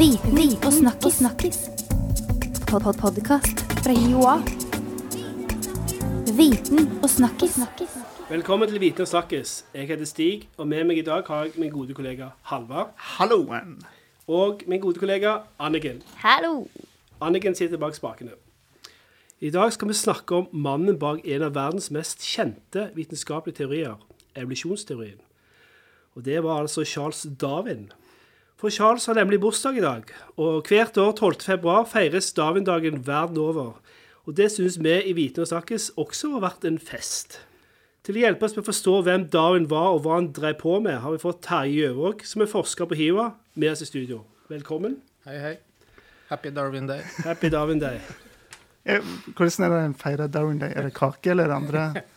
Viten og snakkis. snakkis. Pod -pod Podkast fra Joa. Viten og snakkis. Velkommen til Viten og snakkes. Jeg heter Stig, og med meg i dag har jeg min gode kollega Halvard. Halloen. Og min gode kollega Anniken. Hallo. Anniken sitter bak spakene. I dag skal vi snakke om mannen bak en av verdens mest kjente vitenskapelige teorier, evolusjonsteorien. Og det var altså Charles Darwin. For Charles har nemlig bursdag i dag, og hvert år 12. februar feires Darwin-dagen verden over. Og det synes vi i Viten og snakkes også har vært en fest. Til å hjelpe oss med å forstå hvem Darwin var og hva han drev på med, har vi fått Terje Gjøvåg, som er forsker på HiOA, med oss i studio. Velkommen. Hei, hei. Happy Darwin Day. Happy Darwin Day. Eh, Hvordan er det en feirer Darwin Day? Er det kake eller andre?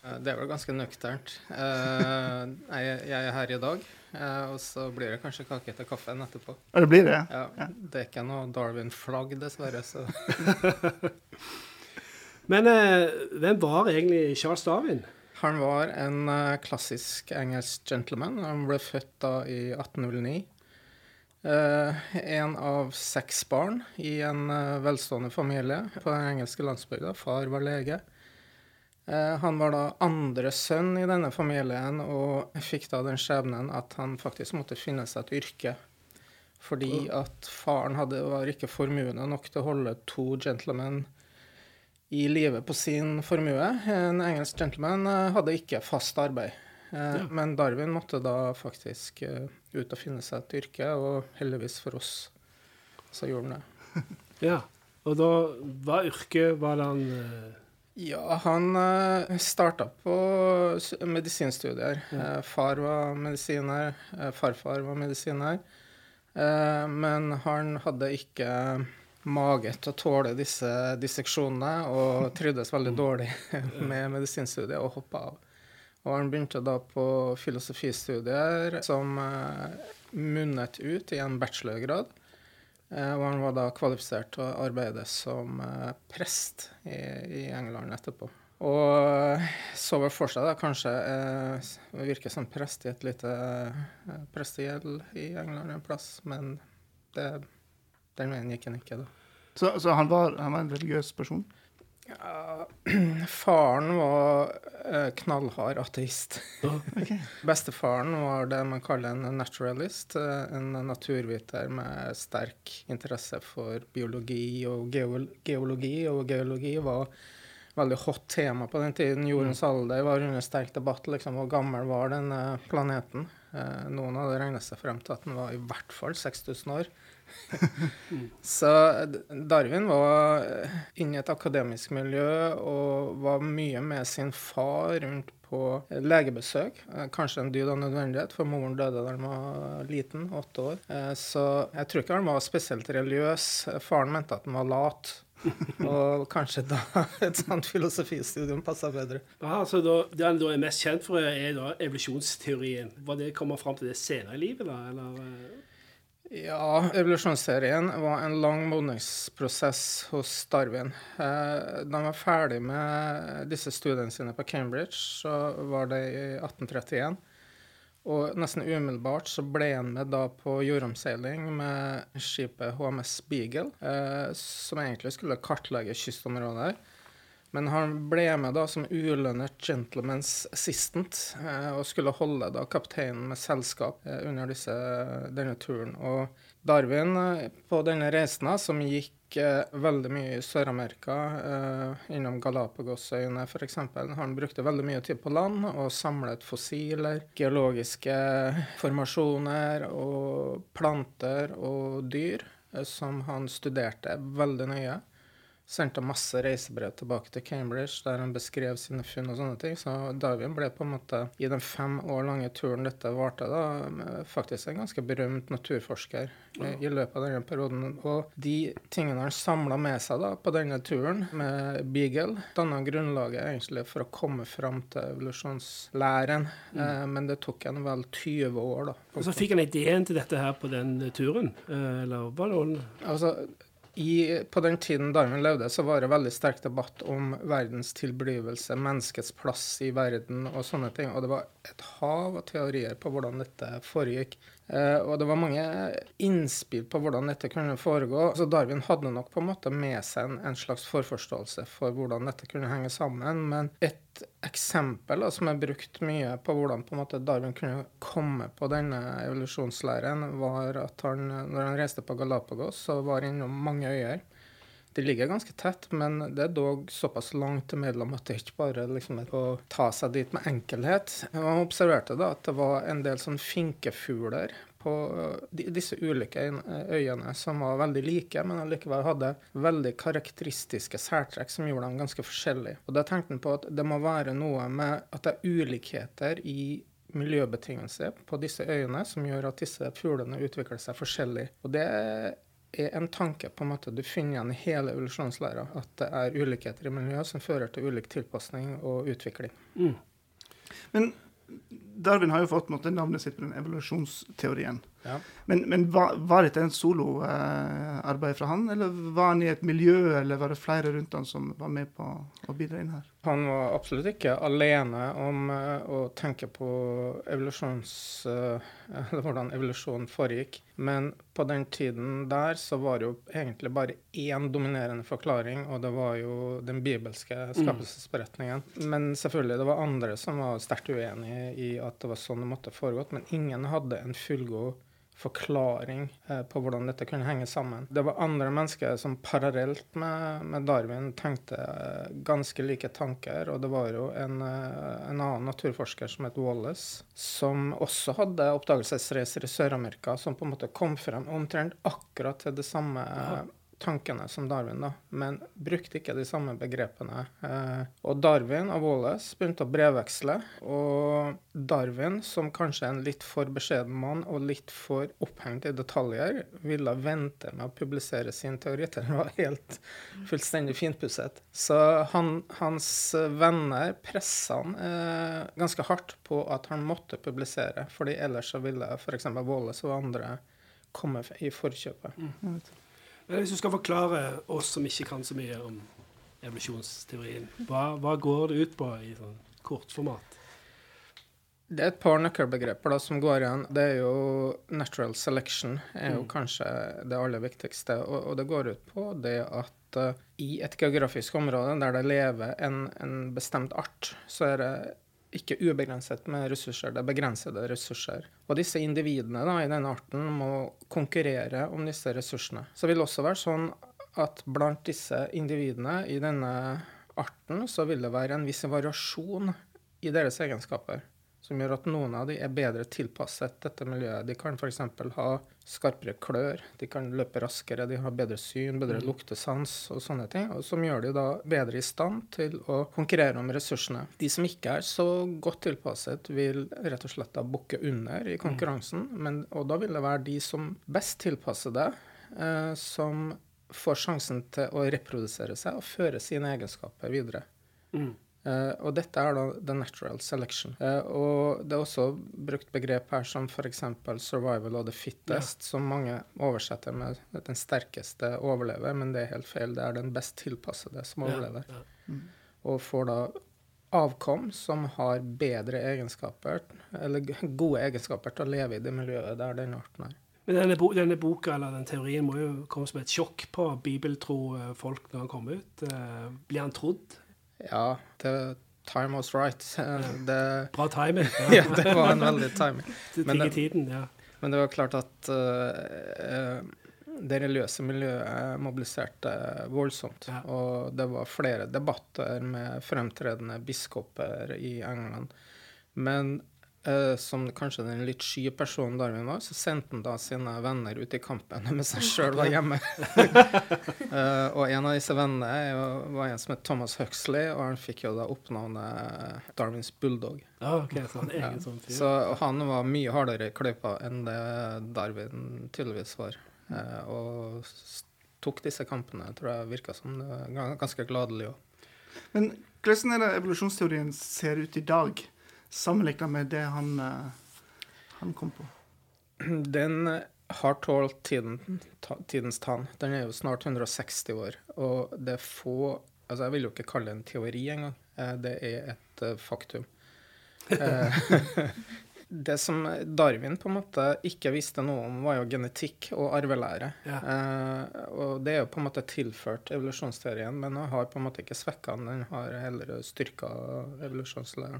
Eh, Det er vel ganske nøkternt. Eh, Jeg er her i dag, og så blir det kanskje kake etter kaffen etterpå. Og det blir det? Ja, Det er ikke noe Darwin-flagg, dessverre. så... Men eh, hvem var egentlig Charles Darwin? Han var en eh, klassisk engelsk gentleman. Han ble født da i 1809. Eh, en av seks barn i en eh, velstående familie på den engelske landsbygda. Far var lege. Eh, han var da andre sønn i denne familien og fikk da den skjebnen at han faktisk måtte finne seg et yrke. Fordi at faren hadde, var ikke formuende nok til å holde to gentlemen i live på sin formue. En engelsk gentleman eh, hadde ikke fast arbeid. Eh, Ja. Men Darwin måtte da faktisk ut og finne seg et yrke, og heldigvis for oss så gjorde han det. Ja. Og da hva yrke var det han Ja, han uh, starta på medisinstudier. Ja. far var medisiner, eh, farfar var medisiner. Eh, men han hadde ikke mage til å tåle disse disseksjonene og trivdes veldig dårlig med medisinstudiet og hoppa av. Og han begynte da på filosofistudier som eh, munnet ut i en bachelorgrad. Eh, og han var da kvalifisert til å arbeide som eh, prest i, i England etterpå. Og eh, så vel for seg da kanskje eh, virke som prest i et lite eh, prestegjeld i England en plass, men det, den veien gikk han ikke, da. Så, så han, var, han var en religiøs person? Ja, faren var eh, knallhard ateist. Okay. Bestefaren var det man kaller en naturalist, eh, en naturviter med sterk interesse for biologi og geologi. Og geologi var veldig hot tema på den tiden. Jordens alder var under sterk debatt. liksom, Hvor gammel var denne planeten? Eh, noen hadde regnet seg frem til at den var i hvert fall 6000 år. Så Darwin var eh, inne i et akademisk miljø og var mye med sin far rundt på eh, legebesøk. Eh, Kanskje en dyd av nødvendighet, for moren døde da han var liten, åtte år. Eh, Så jeg tror ikke han var spesielt religiøs. Eh, Faren mente at han var lat. Og kanskje da et sånt filosofistudium passa bedre. Aha, så da, Det han da er mest kjent for, er da evolusjonsteorien. Var det Kommer fram til det senere i livet, da? Eller, eh? Ja, evolusjonsserien var en lang modningsprosess hos Darwin. Eh, Da han var ferdig med disse studiene sine på Cambridge, så var det i 1831. Og nesten umiddelbart så ble han med da på jordomseiling med skipet HMS Beagle, eh, som egentlig skulle kartlegge kystområder. Men han ble med da som ulønnet gentleman's assistant eh, og skulle holde da kapteinen med selskap eh, under disse, denne turen. Og Darwin eh, på denne reisen, som gikk veldig mye i Sør-Amerika, innom Galapagosøyene f.eks., han brukte veldig mye tid på land og samlet fossiler, geologiske formasjoner og planter og dyr som han studerte veldig nøye sendte masse reisebrev tilbake til Cambridge der han beskrev sine funn og sånne ting. Så Darwin ble på en måte, i den fem år lange turen dette varte, da, faktisk en ganske berømt naturforsker i, i løpet av denne perioden. Og de tingene han samla med seg da på denne turen med Beagle, danna grunnlaget egentlig for å komme fram til evolusjonslæren. Eh, men det tok en vel 20 år, da. Og så fikk han ideen til dette her på den eh, turen? Eller Eller var det Altså, i, på den tiden Darwin levde, så var det veldig sterk debatt om verdens tilblivelse, menneskets plass i verden og sånne ting. Og det var et hav av teorier på hvordan dette foregikk. Eh, og det var mange innspill på hvordan dette kunne foregå. Så Darwin hadde nok på en måte med seg en, slags forforståelse for hvordan dette kunne henge sammen. Men et eksempel som er brukt mye på hvordan på måte Darwin kunne komme på denne evolusjonslæren, var at han, når han reiste på Galapagos, så var innom mange øyer. De ligger ganske tett, men det er dog såpass langt imellom at det ikke bare liksom er å ta seg dit med enkelhet. Man observerte da at det var en del sånn finkefugler på disse ulike øyene som var veldig like, men allikevel hadde veldig karakteristiske særtrekk som gjorde dem ganske forskjellige. Og Da tenkte han på at det må være noe med at det er ulikheter i miljøbetingelser på disse øyene som gjør at disse fuglene utvikler seg forskjellig. Og det er en tanke på en måte du finner igjen i hele evolusjonslæra. At det er ulikheter i miljøet som fører til ulik tilpasning og utvikling. Mm. Men Darwin har jo fått måtte, navnet sitt på den evolusjonsteorien. Ja. Men, men var, var dette en soloarbeid fra han, eller var han i et miljø, eller var det flere rundt han som var med på å bidra inn her? Han var absolutt ikke alene om uh, å tenke på evolusjons... Uh, hvordan evolusjonen foregikk. Men på den tiden der så var det jo egentlig bare én dominerende forklaring, og det var jo den bibelske skapelsesberetningen. Mm. Men selvfølgelig, det var andre som var sterkt uenige i at det var sånn det måtte foregått, men ingen hadde en fullgod forklaring eh, på hvordan dette kunne henge sammen. Det var andre mennesker som parallelt med, med Darwin tenkte eh, ganske like tanker. Og det var jo en, eh, en, annen naturforsker som het Wallace, som også hadde oppdagelsesreiser i Sør-Amerika, som på en måte kom frem omtrent akkurat til det samme. Ja tankene som Darwin, da, men brukte ikke de samme begrepene. Eh, og Darwin og Wallace begynte å brevveksle, og Darwin, som kanskje er en litt for beskjeden mann og litt for opphengt i detaljer, ville vente med å publisere sin teori til den var helt fullstendig finpusset. Så han, hans venner pressa han eh, ganske hardt på at han måtte publisere, fordi ellers så ville f.eks. Wallace og andre komme i forkjøpet. Mm. Hvis du skal forklare oss som ikke kan så mye om evolusjonsteorien, hva, hva går det ut på i sånn kortformat? Det er et par nøkkelbegreper da, som går igjen. Det er jo natural selection er jo mm. kanskje det aller viktigste. Og, og, det går ut på det at uh, i et geografisk område der det lever en, en bestemt art, så er det ikke ubegrenset med ressurser, det er begrensede ressurser. Og disse individene da, i denne arten må konkurrere om disse ressursene. Så det vil også være sånn at blant disse individene i denne arten så vil det være en viss variasjon i deres egenskaper som gjør at noen av de er bedre tilpasset dette miljøet. De kan f.eks. ha skarpere klør, de kan løpe raskere, de har bedre syn, bedre mm. luktesans og sånne ting. Og som gjør de da bedre i stand til å konkurrere om ressursene. De som ikke er så godt tilpasset, vil rett og slett da bukke under i mm. konkurransen. Men, og da vil det være de som best tilpasser det, eh, som får sjansen til å reprodusere seg og føre sine egenskaper videre. Mm. Uh, og dette er da the natural selection. Uh, og det er også brukt begrep her som f.eks. survival of the fittest, ja. som mange oversetter med den sterkeste overlever, men det er helt feil. Det er den best tilpassede som overlever. Ja, ja. Mm. Og får da avkom som har bedre egenskaper, eller gode egenskaper til å leve i det miljøet der den arten er. Men denne, bo denne, boka eller den teorien må jo komme som et sjokk på bibeltro eh, folk når han kommer ut. Blir han trodd? Ja, the time was right. Det, Bra timing. ja, det var en veldig timing. Men det, tiden, ja. men det var klart at uh, det religiøse miljøet mobiliserte voldsomt. Ja. Og det var flere debatter med fremtredende biskoper i England. Men Uh, som kanskje den litt sky personen Darwin var, så sendte han da sine venner ut i kampen mens han sjøl var hjemme. uh, og en av disse vennene var en som het Thomas Huxley, og han fikk jo da oppnavnet Darwins bulldog. Ah, okay, så, han ja. sånn så han var mye hardere i kløypa enn det Darwin tydeligvis var. Uh, og tok disse kampene, tror jeg virka som det ganske gladelig òg. Men hvordan er det evolusjonsteorien ser ut i dag? Sammenligna med det han, eh, han, kom på? Den har tålt tiden, tidens tann. Den er jo snart 160 år. Og det er få Altså, jeg vil jo ikke kalle det en teori engang. Eh, det er et uh, faktum. Det som Darwin på en måte ikke visste noe om, var jo genetikk og arvelære. Ja. Eh, og det er jo på en måte tilført evolusjonsteorien, men den har på en måte ikke svekka den, den har heller styrka evolusjonslæren.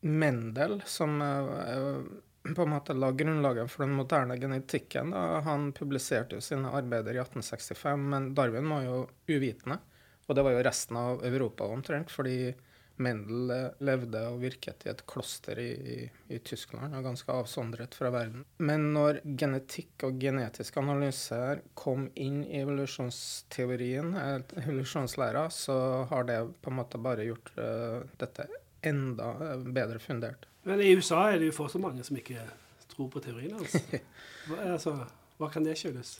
Mendel, som eh, på en måte la grunnlaget for den moderne genetikken, da, han publiserte jo sine arbeider i 1865, men Darwin var jo uvitende. Og det var jo resten av Europa omtrent, fordi Mendel eh, levde og virket i et kloster i, i, i Tyskland, og ganske avsondret fra verden. Men når genetikk og genetisk analyser kom inn i evolusjonsteorien, eh, evolusjonslæra, så har det på en måte bare gjort uh, dette enda eh, bedre fundert. Men i USA er det jo fortsatt mange som ikke tror på teorien hans. Hva, altså, hva kan det skyldes?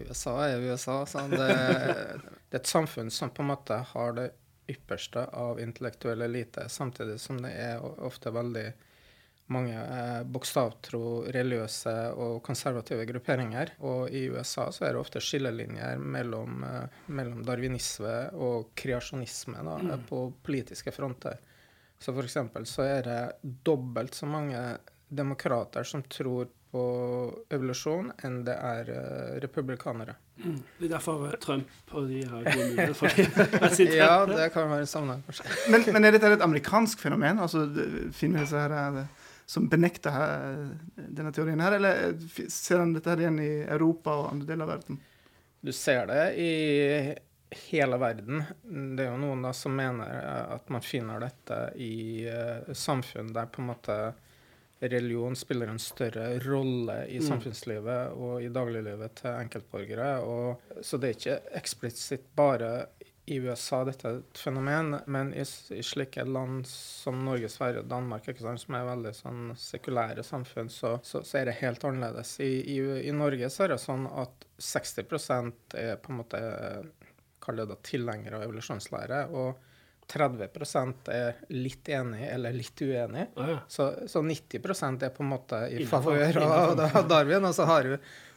USA er USA. det, det er et samfunn som på en måte har det ypperste av intellektuell elite, samtidig som det er ofte veldig mange eh, bokstavtro, religiøse og konservative grupperinger. Og i USA så er det ofte skillelinjer mellom, eh, mellom darwinisme og kreasjonisme da, Mm. på politiske fronter. Så eksempel så er det dobbelt så mange demokrater som tror på evolusjon, enn det er eh, republikanere. Det er derfor eh, Trump og de har gode muligheter det. Ja, det kan være en sammenheng, kanskje. Men, men er dette et amerikansk fenomen? Altså, det- Finner disse her, eh, som benekter her, denne teorien her, eller ser han dette her igjen i Europa og andre deler av verden? Du ser det i hele verden. Det er jo noen da som mener eh, at man finner dette i eh, samfunn der på en måte religion spiller en større rolle i Mm. samfunnslivet og i dagliglivet til enkeltborgere. Og, så det er ikke eksplisitt bare i USA dette er et fenomen, men i, i slike land som Norge, Sverige og Danmark, sant, som er veldig sånn sekulære samfunn, så, så, så er det helt annerledes. I, i, I Norge så er det sånn at 60% er på en måte Kall det tilhengere av evolusjonslære. og 30% er litt enig eller litt uenig. Ja. Så, så 90% er på en måte i favør av Darwin, og så har du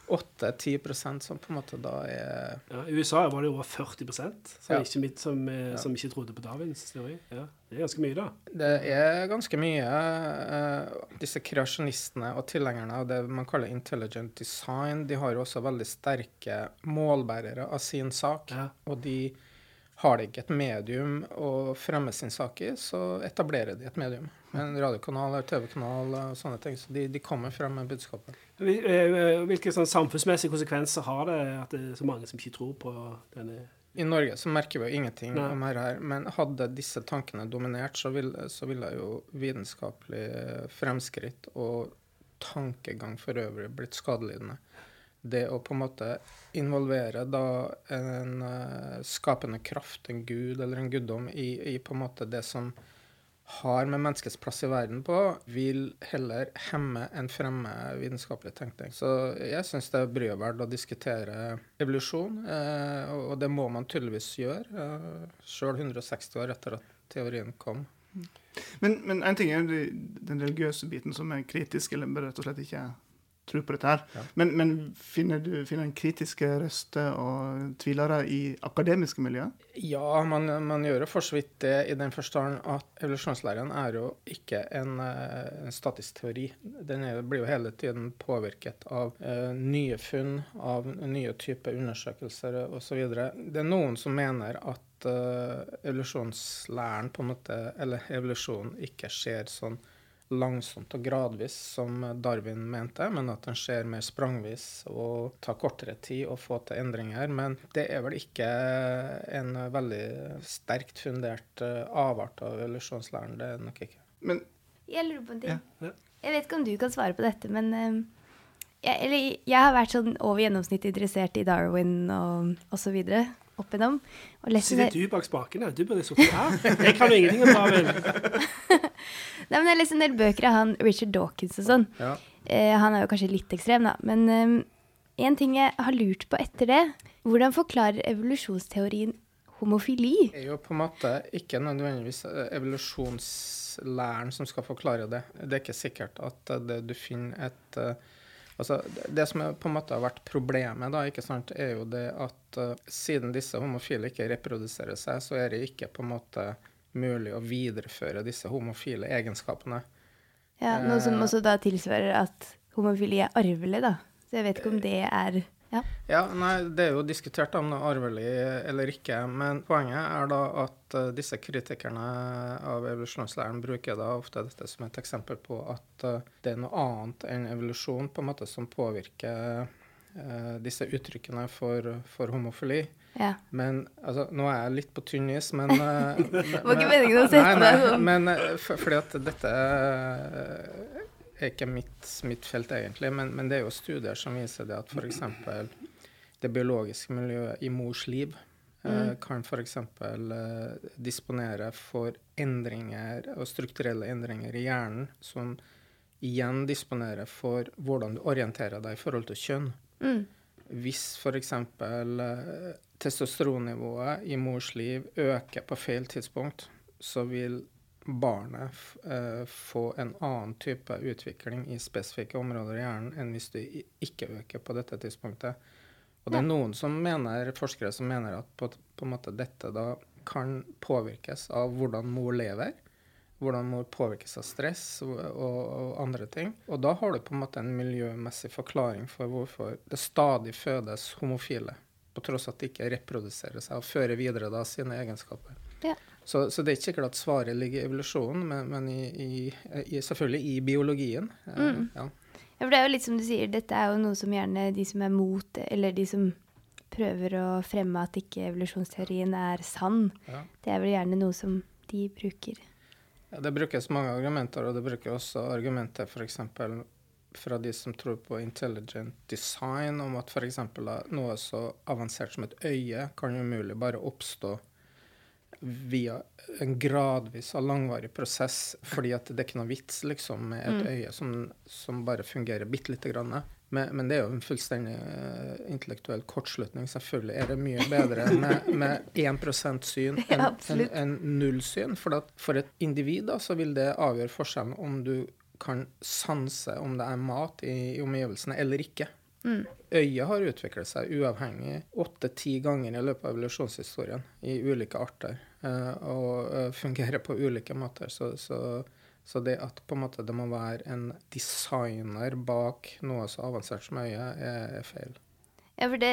8-10% som på en måte da er Ja, I USA var det over 40 som, Ja. ikke, som, eh, Ja. som ikke trodde på Darwins teori. Ja, det er ganske mye, da. Det er ganske mye eh, Disse kreasjonistene og tilhengerne av det man kaller intelligent design, de har jo også veldig sterke målbærere av sin sak. Og de har de ikke et medium å fremme sin sak i, så etablerer de et medium. En radiokanal eller TV-kanal og sånne ting. Så de, de kommer frem med budskapet. Hvil- eh, Hvilke sånn samfunnsmessige konsekvenser har det at det er så mange som ikke tror på denne I Norge så merker vi jo ingenting Nei. om dette her, men hadde disse tankene dominert, så ville, så ville jo vitenskapelig fremskritt og tankegang for øvrig blitt skadelidende. Det å på en måte involvere da en eh, skapende kraft, en gud eller en guddom, i, i på en måte det som har med menneskets plass i verden på, vil heller hemme enn fremme vitenskapelig tenkning. Så jeg syns det er bryet verdt å diskutere evolusjon, eh, og det må man tydeligvis gjøre, eh, sjøl 160 år etter at teorien kom. Men, men en ting er den religiøse biten som er kritisk, eller rett og slett ikke tror på dette her. Ja. Men, men finner du finner en kritiske røster og tvilere i akademiske miljøer? Ja, man, man gjør jo for så vidt det i den forstand at evolusjonslæren er jo ikke en, eh, en statisk teori. Den er, blir jo hele tiden påvirket av uh, nye funn, av nye typer undersøkelser osv. Det er noen som mener at eh, evolusjonslæren på en måte, eller evolusjonen ikke skjer sånn langsomt og gradvis som Darwin mente, men at den skjer mer sprangvis og tar kortere tid å få til endringer. Men det er vel ikke en veldig sterkt fundert eh, avart av evolusjonslæren. Det er det nok ikke. Men Jeg lurer på en ting. Ja, ja. Jeg vet ikke om du kan svare på dette, men eh, jeg, eller, jeg har vært sånn over gjennomsnittet interessert i Darwin og osv. opp igjennom. Og Sitter du bak spakene? Du burde sittet her. Jeg kan jo ingenting om Darwin. nei, men jeg leser en del bøker av han Richard Dawkins og sånn. Ja. Eh, han er jo kanskje litt ekstrem, da. Men eh, en ting jeg har lurt på etter det Hvordan forklarer evolusjonsteorien homofili? Det er jo på en måte ikke nødvendigvis eh, evolusjonslæren som skal forklare det. Det er ikke sikkert at eh, det, du finner et eh, Altså, det, som på en måte har vært problemet, da, ikke sant, er jo det at uh, siden disse homofile ikke reproduserer seg, så er det ikke på en måte mulig å videreføre disse homofile egenskapene. Ja, Noe som Eh, også da tilsvarer at homofili er arvelig, da. Så jeg vet ikke om det er Ja. Ja, nei, Det er jo diskutert om det er arvelig eller ikke, men poenget er da at eh, disse kritikerne av evolusjonslæren bruker da ofte dette som et eksempel på at eh, det er noe annet enn evolusjon på en måte som påvirker eh, disse uttrykkene for, for homofili. ja. Men altså, nå er jeg litt på tynn is, men Det var ikke meningen å sette deg sånn. Men fordi at dette er ikke mitt, mitt felt, egentlig. Men, men det er jo studier som viser det at f.eks. det biologiske miljøet i mors liv eh, Mm. kan f.eks. Eh, disponere for endringer og strukturelle endringer i hjernen som igjen disponerer for hvordan du orienterer deg i forhold til kjønn. Mm. Hvis f.eks. Eh, testosteronnivået i mors liv øker på feil tidspunkt, så vil barnet eh, få en annen type utvikling i spesifikke områder i hjernen enn hvis du ikke øker på dette tidspunktet. Og det er noen som mener, forskere som mener at på, på en måte dette da kan påvirkes av hvordan mor lever. Hvordan mor påvirkes av stress og, og, og andre ting. Og da har du på en måte en miljømessig forklaring for hvorfor det stadig fødes homofile. På tross at de ikke reproduserer seg og fører videre da sine egenskaper. Ja. Så, så det er ikke klart svaret ligger i evolusjonen, men, men i, i, i, selvfølgelig i biologien. Eh, Mm. Ja. Ja, for det er jo litt som du sier, dette er jo noe som gjerne de som er mot, eller de som prøver å fremme at ikke evolusjonsteorien er sann, Ja. det er vel gjerne noe som de bruker. Ja, det brukes mange argumenter, og det bruker også argumenter f.eks. fra de som tror på intelligent design, om at f.eks. noe så avansert som et øye kan umulig bare oppstå via en gradvis og langvarig prosess, fordi at det er ikke noe vits liksom, med et Mm. øye som, som bare fungerer bitte lite grann. Men, men det er jo en fullstendig uh, intellektuell kortslutning. Selvfølgelig er det mye bedre med, med 1 syn enn en, en null syn. For, at for et individ da, så vil det avgjøre forskjellen om du kan sanse om det er mat i, i omgivelsene eller ikke. Mm. Øyet har utviklet seg uavhengig åtte-ti ganger i løpet av evolusjonshistorien i ulike arter, eh, og eh, fungerer på ulike måter. Så, så, så det at måte det må være en designer bak noe så avansert som øyet, er, er feil. Ja, for det,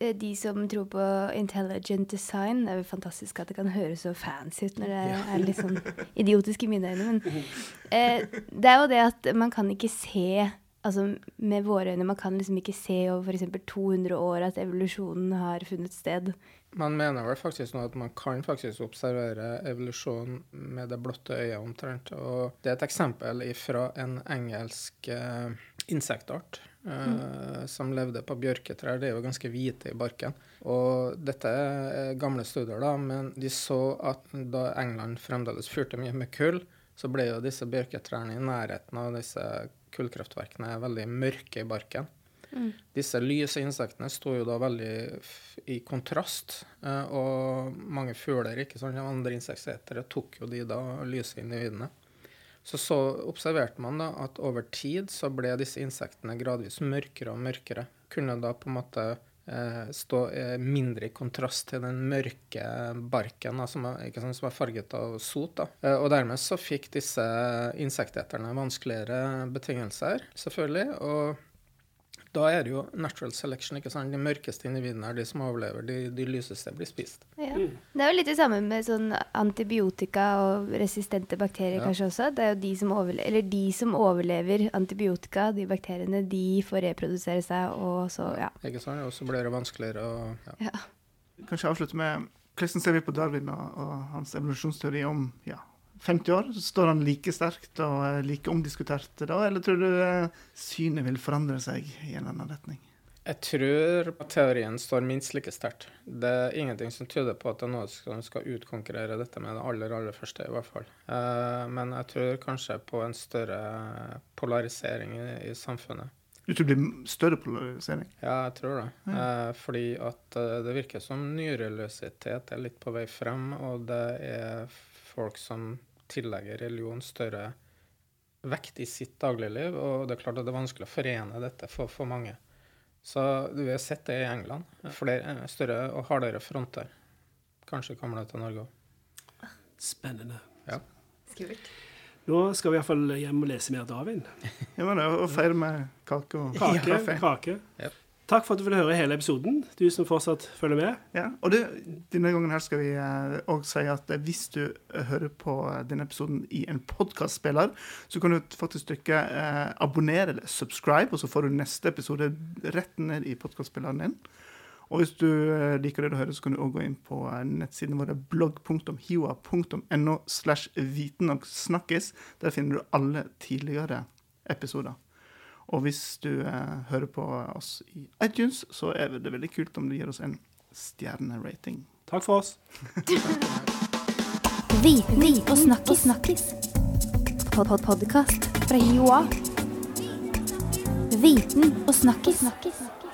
det- de som tror på intelligent design, det er jo fantastisk at det kan høres så fancy ut når det Ja. er litt sånn idiotisk i mine øyne, men eh, det er jo det at man kan ikke se Altså med våre øyne, man kan liksom ikke se over f.eks. 200 år at evolusjonen har funnet sted. Man mener vel faktisk nå at man kan faktisk observere evolusjon med det blotte øyet omtrent. Og det er et eksempel fra en engelsk eh, insektart eh, som levde på bjørketrær. De er jo ganske hvite i barken. Og dette er gamle studier, da, men de så at da England fremdeles fyrte mye med kull, så ble jo disse bjørketrærne i nærheten av disse kullkraftverkene er veldig mørke i barken. Disse lyse insektene står jo da veldig i kontrast, eh, og mange fugler, ikke sånn, andre insektetere, tok jo de da lyse individene. Så, så observerte man da at over tid så ble disse insektene gradvis mørkere og mørkere. Kunne da på en måte stå eh, mindre i kontrast til den mørke barken da, som, er, sant, som er farget av sot. Da. Eh, og dermed så fikk disse insekteterne vanskeligere betingelser, selvfølgelig. og da er det jo natural selection. ikke sant? De mørkeste individene er de som overlever. De, de lyseste blir spist. Ja. Det er jo litt det samme med sånn antibiotika og resistente bakterier Ja. kanskje også. Det er jo de som, overle eller de som overlever antibiotika, de bakteriene, de får reprodusere seg, og så, ja. Ikke sant? Og så blir det vanskeligere å ja. ja. Kanskje avslutte med hvordan ser vi på Darwin og, og hans evolusjonsteori om ja, 50 år? Står han like sterkt og like omdiskutert da, eller tror du eh, synet vil forandre seg i en annen retning? Jeg tror teorien står minst like sterkt. Det er ingenting som tyder på at det er noe som skal utkonkurrere dette med det aller, aller første, i hvert fall. Eh, men jeg tror kanskje på en større polarisering i, i samfunnet. Du tror det blir større polarisering? Ja, jeg tror det. Eh, fordi at det virker som nyreløsitet er litt på vei frem, og det er folk som tillegger religion større vekt i sitt dagligliv, og det er klart at det er vanskelig å forene dette for, for mange. Så du har sett det i England. Flere, eh, større og hardere fronter. Kanskje kommer det til Norge òg. Spennende. Ja. Skummelt. Nå skal vi iallfall hjem og lese mer Darwin. Ja, men det er å feire med kake og Kake. Ja. kake. Yep. Takk for at du ville høre hele episoden, du som fortsatt følger med. Ja, og det, denne gangen her skal vi òg si at eh, hvis du eh, hører på eh, denne episoden i en podkastspiller, så kan du faktisk trykke eh, 'abonner' eller 'subscribe', og så får du neste episode rett ned i podkastspilleren din. Og hvis du eh, liker det du hører, så kan du òg gå inn på eh, nettsiden vår blogg.hiwa.no slash og snakkes. Der finner du alle tidligere episoder. Og hvis du eh, hører på oss i iTunes, så er det veldig kult om du gir oss en stjernerating. Takk for oss. Viten og snakkis. snakkis. Pod -pod Podkast fra Joa. Viten og snakkis. snakkis.